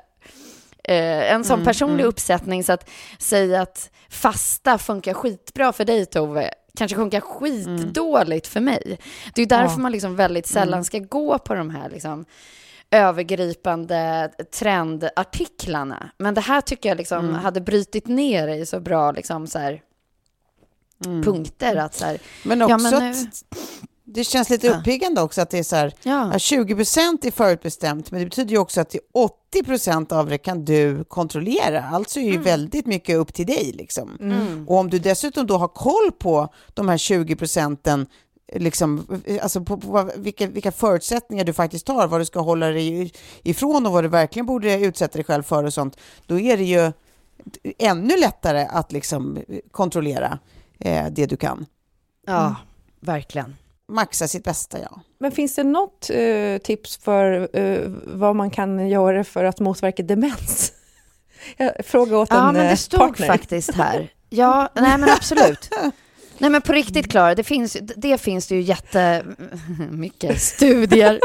eh, en sån mm, personlig mm. uppsättning så att säga att fasta funkar skitbra för dig Tove kanske funkar skitdåligt mm. för mig. Det är därför ja. man liksom väldigt sällan mm. ska gå på de här liksom övergripande trendartiklarna. Men det här tycker jag liksom mm. hade brytit ner i så bra liksom så här, mm. punkter. Att så här, men också ja, men nu... att det känns lite uppiggande också att det är så här, ja. 20 procent är förutbestämt, men det betyder ju också att 80 procent av det kan du kontrollera. Alltså är ju mm. väldigt mycket upp till dig. Liksom. Mm. Och om du dessutom då har koll på de här 20 procenten, liksom, alltså på, på, vilka, vilka förutsättningar du faktiskt har, vad du ska hålla dig ifrån och vad du verkligen borde utsätta dig själv för och sånt, då är det ju ännu lättare att liksom kontrollera eh, det du kan. Ja, mm. verkligen maxa sitt bästa, ja. Men finns det något uh, tips för uh, vad man kan göra för att motverka demens? Jag frågar åt ja, en men det stod partner. faktiskt här. Ja, nej men absolut. Nej men på riktigt Klara, det finns, det finns det ju jättemycket studier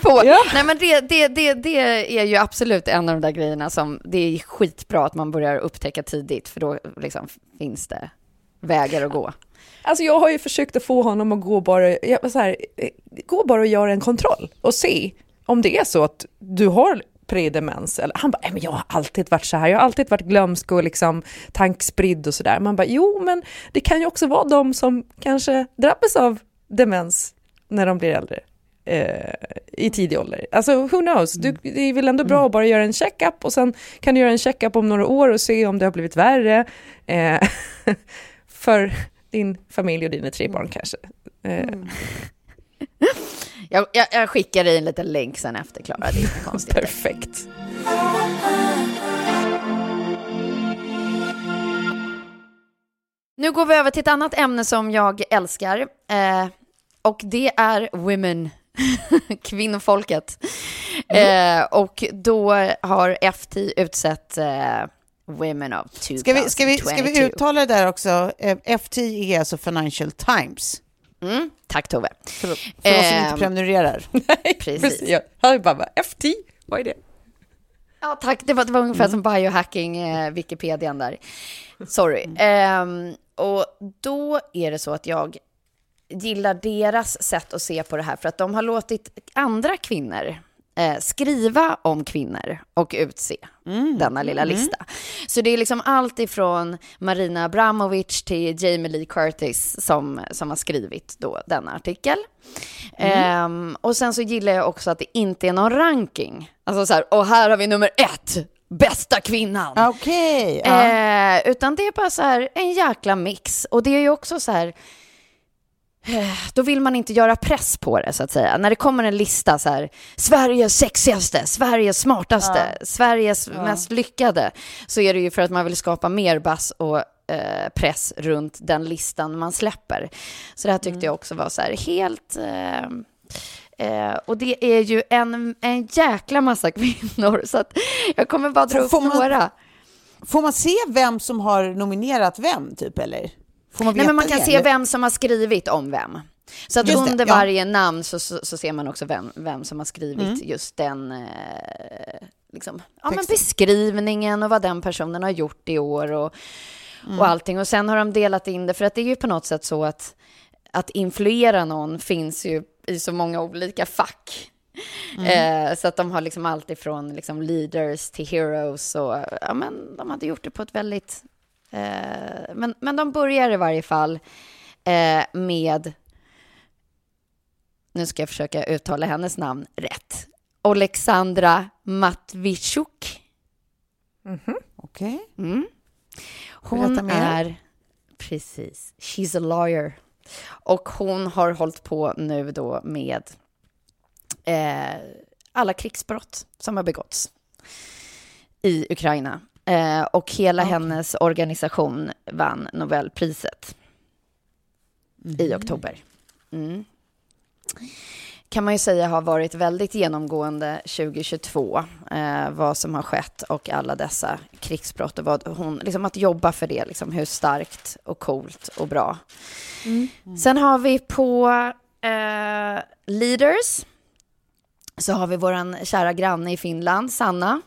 på. Ja. Nej men det, det, det, det är ju absolut en av de där grejerna som det är skitbra att man börjar upptäcka tidigt för då liksom finns det vägar att gå. Alltså jag har ju försökt att få honom att gå bara, så här, gå bara och göra en kontroll och se om det är så att du har predemens. Eller, han bara, men jag har alltid varit så här, jag har alltid varit glömsk och liksom tankspridd och sådär. Man bara, jo men det kan ju också vara de som kanske drabbas av demens när de blir äldre eh, i tidig ålder. Alltså who knows, du, mm. det är väl ändå bra mm. att bara göra en checkup och sen kan du göra en checkup om några år och se om det har blivit värre. Eh, för din familj och dina tre barn mm. kanske. Eh. Mm. jag, jag, jag, skickar dig en liten länk sen efter, Klara. Det är konstigt. Perfekt. Nu går vi över till ett annat ämne som jag älskar. Eh, och det är women, kvinnofolket. Mm. Eh, och då har FT utsett eh, Women of 2022. Ska vi, ska vi, ska vi uttala det där också? Eh, FT är alltså Financial Times. Mm, tack Tove. För, för oss som inte ehm, prenumererar. Nej, precis. Jag hör bara, FT, vad är det? Ja, tack. Det var, det var ungefär mm. som biohacking, eh, Wikipedian där. Sorry. Mm. Um, och då är det så att jag gillar deras sätt att se på det här, för att de har låtit andra kvinnor eh, skriva om kvinnor och utse mm. denna lilla mm. lista. Så det är liksom allt ifrån Marina Abramovic till Jamie Lee Curtis som, som har skrivit då denna artikel. Mm. Eh, och sen så gillar jag också att det inte är någon ranking. Alltså så här, och här har vi nummer ett, bästa kvinnan. Okej. Okay, ja. eh, utan det är bara så här en jäkla mix. Och det är ju också så här, då vill man inte göra press på det så att säga. När det kommer en lista så här, Sveriges sexigaste, Sveriges smartaste, ja. Sveriges ja. mest lyckade, så är det ju för att man vill skapa mer bass och eh, press runt den listan man släpper. Så det här tyckte mm. jag också var så här helt... Eh, eh, och det är ju en, en jäkla massa kvinnor, så att jag kommer bara dra upp får några. Man, får man se vem som har nominerat vem, typ, eller? Får man veta Nej, men man kan det, se eller? vem som har skrivit om vem. Så att just under det, ja. varje namn så, så, så, ser man också vem, vem som har skrivit mm. just den eh, liksom, ja, men beskrivningen och vad den personen har gjort i år och, mm. och allting. Och sen har de delat in det, för att det är ju på något sätt så att, att influera någon finns ju i så många olika fack. Mm. Eh, så att de har liksom allt ifrån liksom leaders till heroes och ja, men de hade gjort det på ett väldigt Eh, men, men de börjar i varje fall eh, med, nu ska jag försöka uttala hennes namn rätt, Alexandra Matvichuk. Mm -hmm. Okej. Okay. Mm. Hon är, precis, she's a lawyer. Och hon har hållit på nu då med eh, alla krigsbrott som har begåtts i Ukraina. Eh, och hela okay. hennes organisation vann Nobelpriset mm. i oktober. Mm. kan man ju säga har varit väldigt genomgående 2022, eh, vad som har skett och alla dessa krigsbrott och vad hon, liksom att jobba för det, liksom hur starkt och coolt och bra. Mm. Sen har vi på eh, Leaders, så har vi vår kära granne i Finland, Sanna.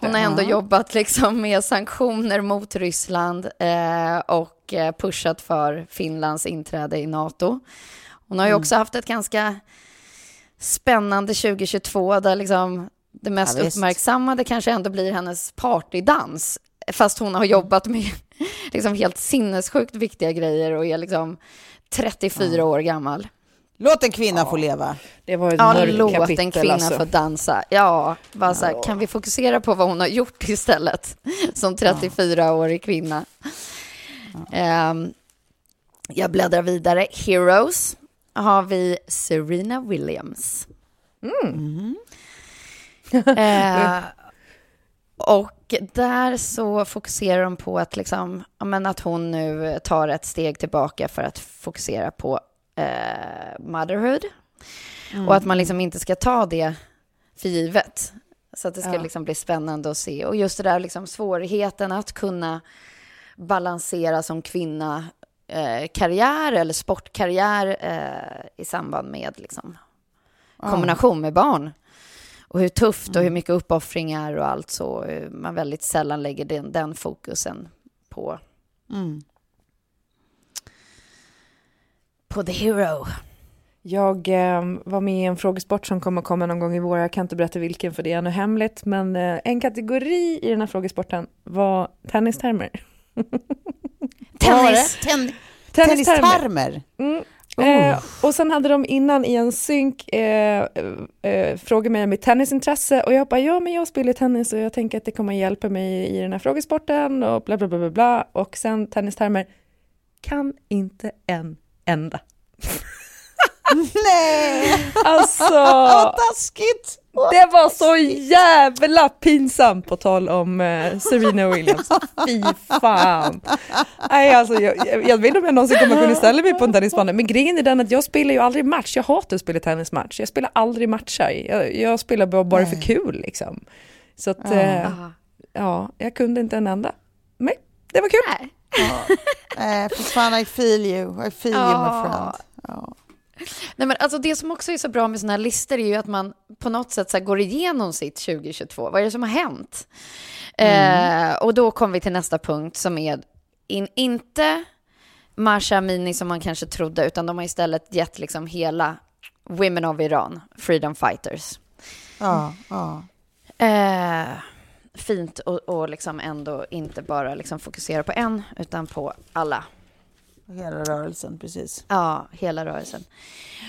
Hon har ändå jobbat liksom med sanktioner mot Ryssland eh, och eh, pushat för Finlands inträde i NATO. Hon har ju mm. också haft ett ganska spännande 2022 där liksom det mest ja, uppmärksammade kanske ändå blir hennes partydans. Fast hon har jobbat med liksom helt sinnessjukt viktiga grejer och är liksom 34 ja. år gammal. Låt en kvinna ja. få leva. Det var ett ja, låt kapitel, en kvinna alltså. få dansa. Ja, bara så här, kan vi fokusera på vad hon har gjort istället som 34-årig kvinna? Um, jag bläddrar vidare. Heroes har vi Serena Williams. Mm. eh, och där så fokuserar de på att, liksom, men att hon nu tar ett steg tillbaka för att fokusera på eh, motherhood. Mm. Och att man liksom inte ska ta det för givet. Så att det ska ja. liksom bli spännande att se. Och just det där liksom svårigheten att kunna balansera som kvinna eh, karriär eller sportkarriär eh, i samband med liksom, kombination med barn. Och hur tufft och hur mm. mycket uppoffringar och allt så eh, man väldigt sällan lägger den, den fokusen på. Mm. På the hero. Jag eh, var med i en frågesport som kommer komma någon gång i vår. Jag kan inte berätta vilken för det är ännu hemligt. Men eh, en kategori i den här frågesporten var tennistermer. Tennis. Ten tennistermer. Mm. Oh. Eh, och sen hade de innan i en synk eh, eh, frågat mig om mitt tennisintresse och jag bara ja men jag spelar tennis och jag tänker att det kommer hjälpa mig i den här frågesporten och bla bla bla bla, bla. och sen tennistermer kan inte en enda. Nej! Alltså... Vad taskigt! Det var så jävla pinsamt på tal om eh, Serena Williams. Fy fan. Nej, alltså, jag, jag, vet inte om jag någonsin kommer kunna ställa mig på en tennisbana, men grejen är den att jag spelar ju aldrig match. Jag hatar att spela tennismatch. Jag spelar aldrig matcher. Jag, jag spelar bara, bara för kul liksom. Så att, eh, ja, jag kunde inte en enda. Men det var kul. Nej. Ja. Eh, fan, I feel you. I feel you my friend. Ja. Nej, men alltså det som också är så bra med sådana här listor är ju att man på något sätt så går igenom sitt 2022. Vad är det som har hänt? Mm. Eh, och då kommer vi till nästa punkt som är in, inte Masha Amini som man kanske trodde, utan de har istället gett liksom hela Women of Iran, Freedom Fighters. Ja, ja. Eh, fint och, och liksom ändå inte bara liksom fokusera på en, utan på alla. Hela rörelsen, precis. Ja, hela rörelsen.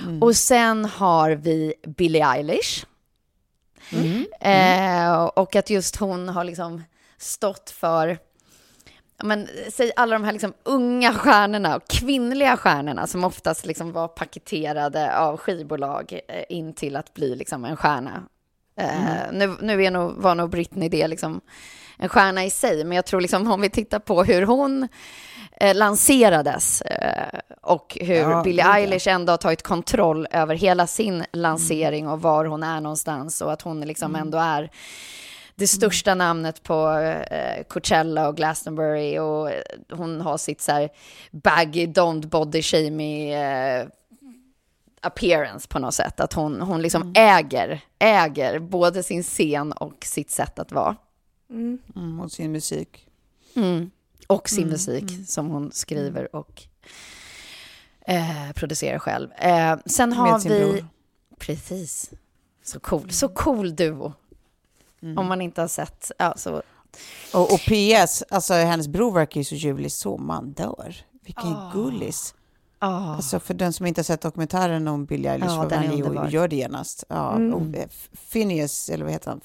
Mm. Och sen har vi Billie Eilish. Mm. Eh, och att just hon har liksom stått för men, säg alla de här liksom unga stjärnorna och kvinnliga stjärnorna som oftast liksom var paketerade av skivbolag eh, in till att bli liksom en stjärna. Eh, mm. nu nu är nog, var nog Britney det liksom en stjärna i sig, men jag tror liksom om vi tittar på hur hon eh, lanserades eh, och hur ja, Billie Eilish ändå har tagit kontroll över hela sin lansering och var hon är någonstans och att hon liksom mm. ändå är det största namnet på eh, Coachella och Glastonbury och hon har sitt så här baggy, don't body shamey eh, appearance på något sätt. Att hon, hon liksom mm. äger, äger både sin scen och sitt sätt att vara. Mm. Mm, och sin musik. Mm. Och sin mm, musik mm. som hon skriver och eh, producerar själv. Eh, sen har vi... Bror. Precis. Så cool. Så cool duo. Mm. Om man inte har sett. Ja, så. Och, och PS, alltså hennes bror verkar ju så ljuvlig så man dör. Vilken oh. gullis. Oh. Alltså för den som inte har sett dokumentären om Billie Eilish, oh, han gör det genast. Ja, mm. eh, Phineas, eller vad heter han?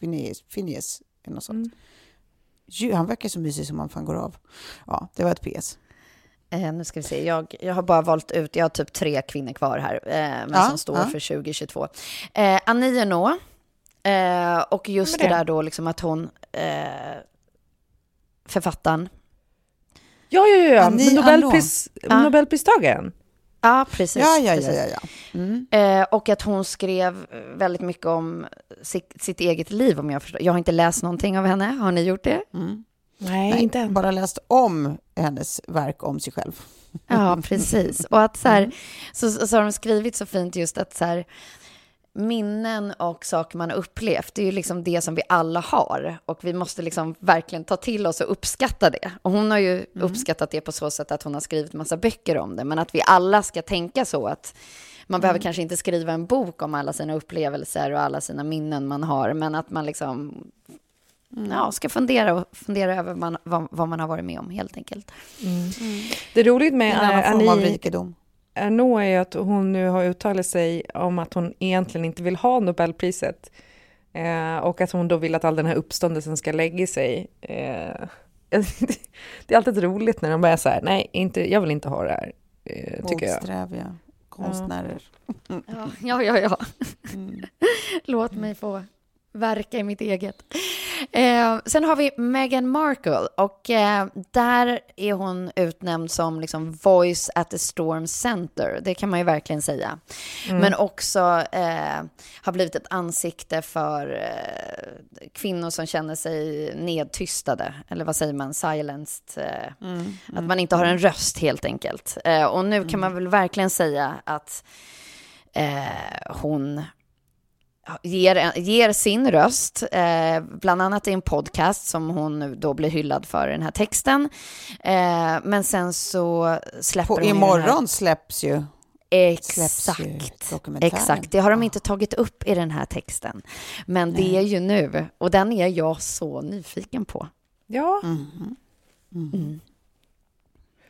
Phineas, Phineas eller något sånt. Mm. Han verkar så mysig som man fan går av. Ja, det var ett PS. Eh, nu ska vi se, jag, jag har bara valt ut, jag har typ tre kvinnor kvar här, eh, men ja, som står ja. för 2022. Eh, Annie Ernaux, eh, och just det. det. där då liksom att hon, eh, författaren. Ja, ja, ja, Annie Nobelpris, Nobelpristagaren. Ja, precis. Ja, ja, ja, ja, ja. Mm. Eh, och att hon skrev väldigt mycket om sitt, sitt eget liv, om jag förstår. Jag har inte läst någonting av henne. Har ni gjort det? Mm. Nej, Nej, inte än. bara läst om hennes verk om sig själv. Ja, precis. Och att så här, så, så har de skrivit så fint just att så här, minnen och saker man har upplevt, det är ju liksom det som vi alla har. Och vi måste liksom verkligen ta till oss och uppskatta det. Och hon har ju uppskattat det på så sätt att hon har skrivit massa böcker om det. Men att vi alla ska tänka så att man behöver kanske inte skriva en bok om alla sina upplevelser och alla sina minnen man har, men att man liksom ja, ska fundera fundera över man, vad, vad man har varit med om helt enkelt. Det är roligt med En annan eh, form av rikedom. Arnault är ju att hon nu har uttalat sig om att hon egentligen inte vill ha Nobelpriset. Eh, och att hon då vill att all den här uppståndelsen ska lägga sig. Eh, det är alltid roligt när de bara är så här, nej, inte, jag vill inte ha det här, eh, tycker jag. Motsträviga konstnärer. Ja, ja, ja. ja. Låt mig få verka i mitt eget. Eh, sen har vi Meghan Markle och eh, där är hon utnämnd som liksom voice at the storm center. Det kan man ju verkligen säga. Men också eh, har blivit ett ansikte för eh, kvinnor som känner sig nedtystade. Eller vad säger man? Silenced. Eh, Att man inte har en röst helt enkelt. Eh, och nu kan man väl verkligen säga att hon ger, ger sin röst, eh, bland annat i en podcast som hon då blir hyllad för i den här texten. Eh, men sen så släpper På, hon imorgon släpps ju Här, släpps ju exakt, exakt. Det har de inte tagit upp i den här texten. Men det är ju nu, och den är jag så nyfiken på. Ja, Mhm.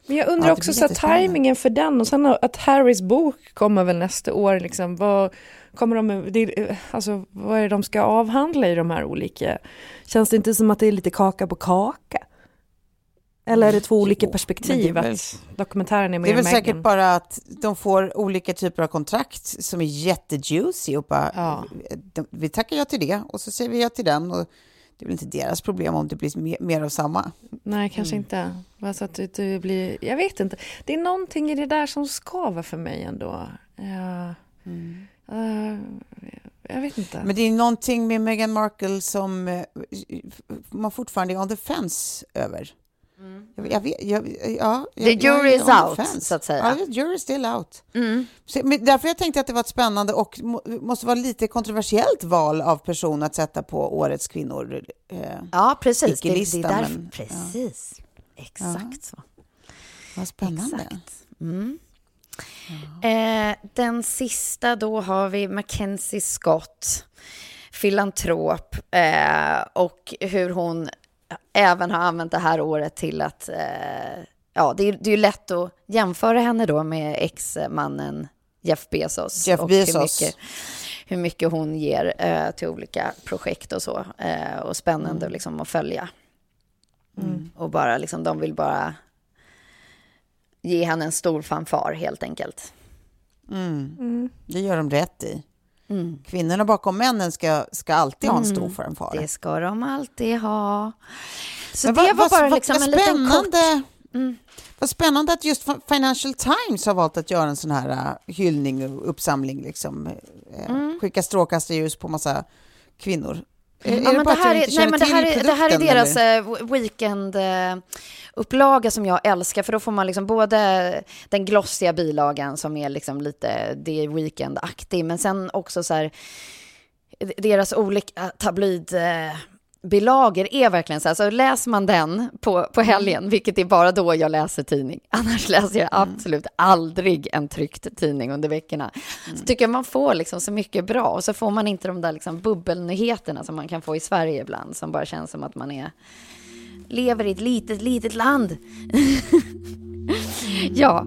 men jag undrar Ja, också så tajmingen för den och sen att Harrys bok kommer väl nästa år. Liksom, vad, kommer de, det, alltså, vad är det de ska avhandla i de här olika? Känns det inte som att det är lite kaka på kaka? Eller är det två olika Jo, perspektiv? det är väl- Att dokumentären är mer Det är väl Meghan? säkert bara att de får olika typer av kontrakt som är jättejuicy och bara, Ja. vi tackar ja till det och så säger vi ja till den och det är väl inte deras problem om det blir mer, mer av samma. Nej, kanske inte. Bara så att det, det blir, jag vet inte. Det är någonting i det där som skaver för mig ändå. Ja, eh, jag vet inte. Men det är någonting med Meghan Markle som eh, man fortfarande är on the fence över. Jag, jag vet, jag, ja, jag, The jury is out, fence. så att säga. Ja, the jury is still out. Mm. Så, men därför jag tänkte att det var ett spännande och må, måste vara lite kontroversiellt val av person att sätta på årets kvinnor. Eh, Ja, precis. Det, det är därför, men- precis. Exakt så. vad spännande. Exakt. Mm. Eh, den sista då har vi Mackenzie Scott, filantrop, eh, och hur hon även har använt det här året till att... Eh, ja, det är, det är ju lätt att jämföra henne då med ex-mannen Jeff Bezos. Jeff och Bezos. Hur mycket, hur mycket hon ger eh, till olika projekt och så. Eh, och spännande liksom att följa. Och bara liksom, de vill bara ge henne en stor fanfar helt enkelt. Mm. Det gör de rätt i. Kvinnorna bakom männen ska, ska alltid ha en stor fanfar. Det ska de alltid ha. Så Men det vad- var vad- bara vad- liksom vad en liten kort... spännande. Vad spännande att just Financial Times har valt att göra en sån här uh, hyllning och uppsamling. Liksom, uh, Skicka strålkastarljus på massa kvinnor. Är, Ja, det men det här är, nej, men det här är, det här är deras eller? eh, weekend-upplaga som jag älskar, för då får man liksom både den glossiga bilagan som är liksom lite, det är weekend-aktig, men sen också så här, deras olika tabloid... bilagor är verkligen så här, så läser man den på, på helgen, vilket är bara då jag läser tidning, annars läser jag absolut aldrig en tryckt tidning under veckorna. Så tycker jag man får liksom så mycket bra, och så får man inte de där liksom bubbelnyheterna som man kan få i Sverige ibland, som bara känns som att man är lever i ett litet, litet land. ja,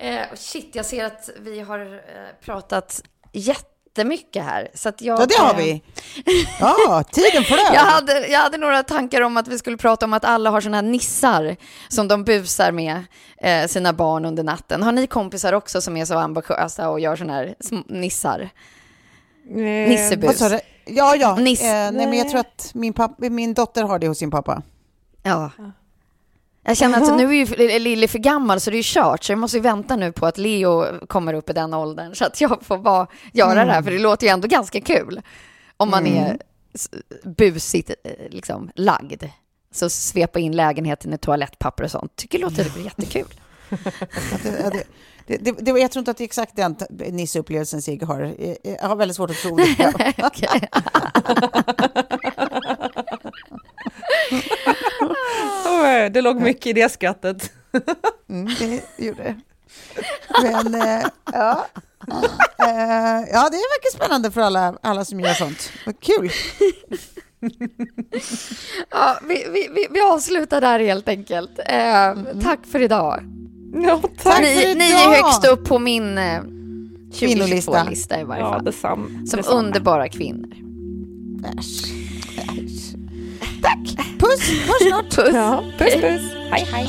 Eh, shit, jag ser att vi har eh, pratat jättemycket här. Så att jag, Ja, det har eh, vi. Ja, tiden flög. Jag hade, jag hade några tankar om att vi skulle prata om att alla har såna här nissar som de busar med eh, sina barn under natten. Har ni kompisar också som är så ambitiösa och gör såna här nissar? Nissebus. Vad sa du? Ja, ja. Niss- Eh, nej, men jag tror att min, papp, min dotter har det hos sin pappa. Ja. Jag känner att nu är ju Lille för gammal så det är ju kört, så jag måste ju vänta nu på att Leo kommer upp i den åldern så att jag får bara göra det här, för det låter ju ändå ganska kul. Om man är s- busigt eh, liksom, lagd. Så svepa in lägenheten i toalettpapper och sånt. Tycker det låter jättekul. Det, det, det, jag tror inte att det är exakt den Nisse-upplevelsen Sigge har. Jag har väldigt svårt att tro det. Ja. Okej. Oj, det låg mycket i det skrattet. Mm, det gjorde det. Men eh, ja. Eh, ja, det verkar spännande för alla, alla som gör sånt. Vad kul. Ja, vi, vi, vi, vi avslutar där helt enkelt. Eh, Tack för idag. Ja, tack. för Ni, ni idag. är högst upp på min eh, Kvinnolista. 2022-lista i varje Ja, fall. detsamma. Som detsamma. underbara kvinnor. Äsch. Tack. Puss. Hörs snart. Puss. Ja, puss puss. Hej hej.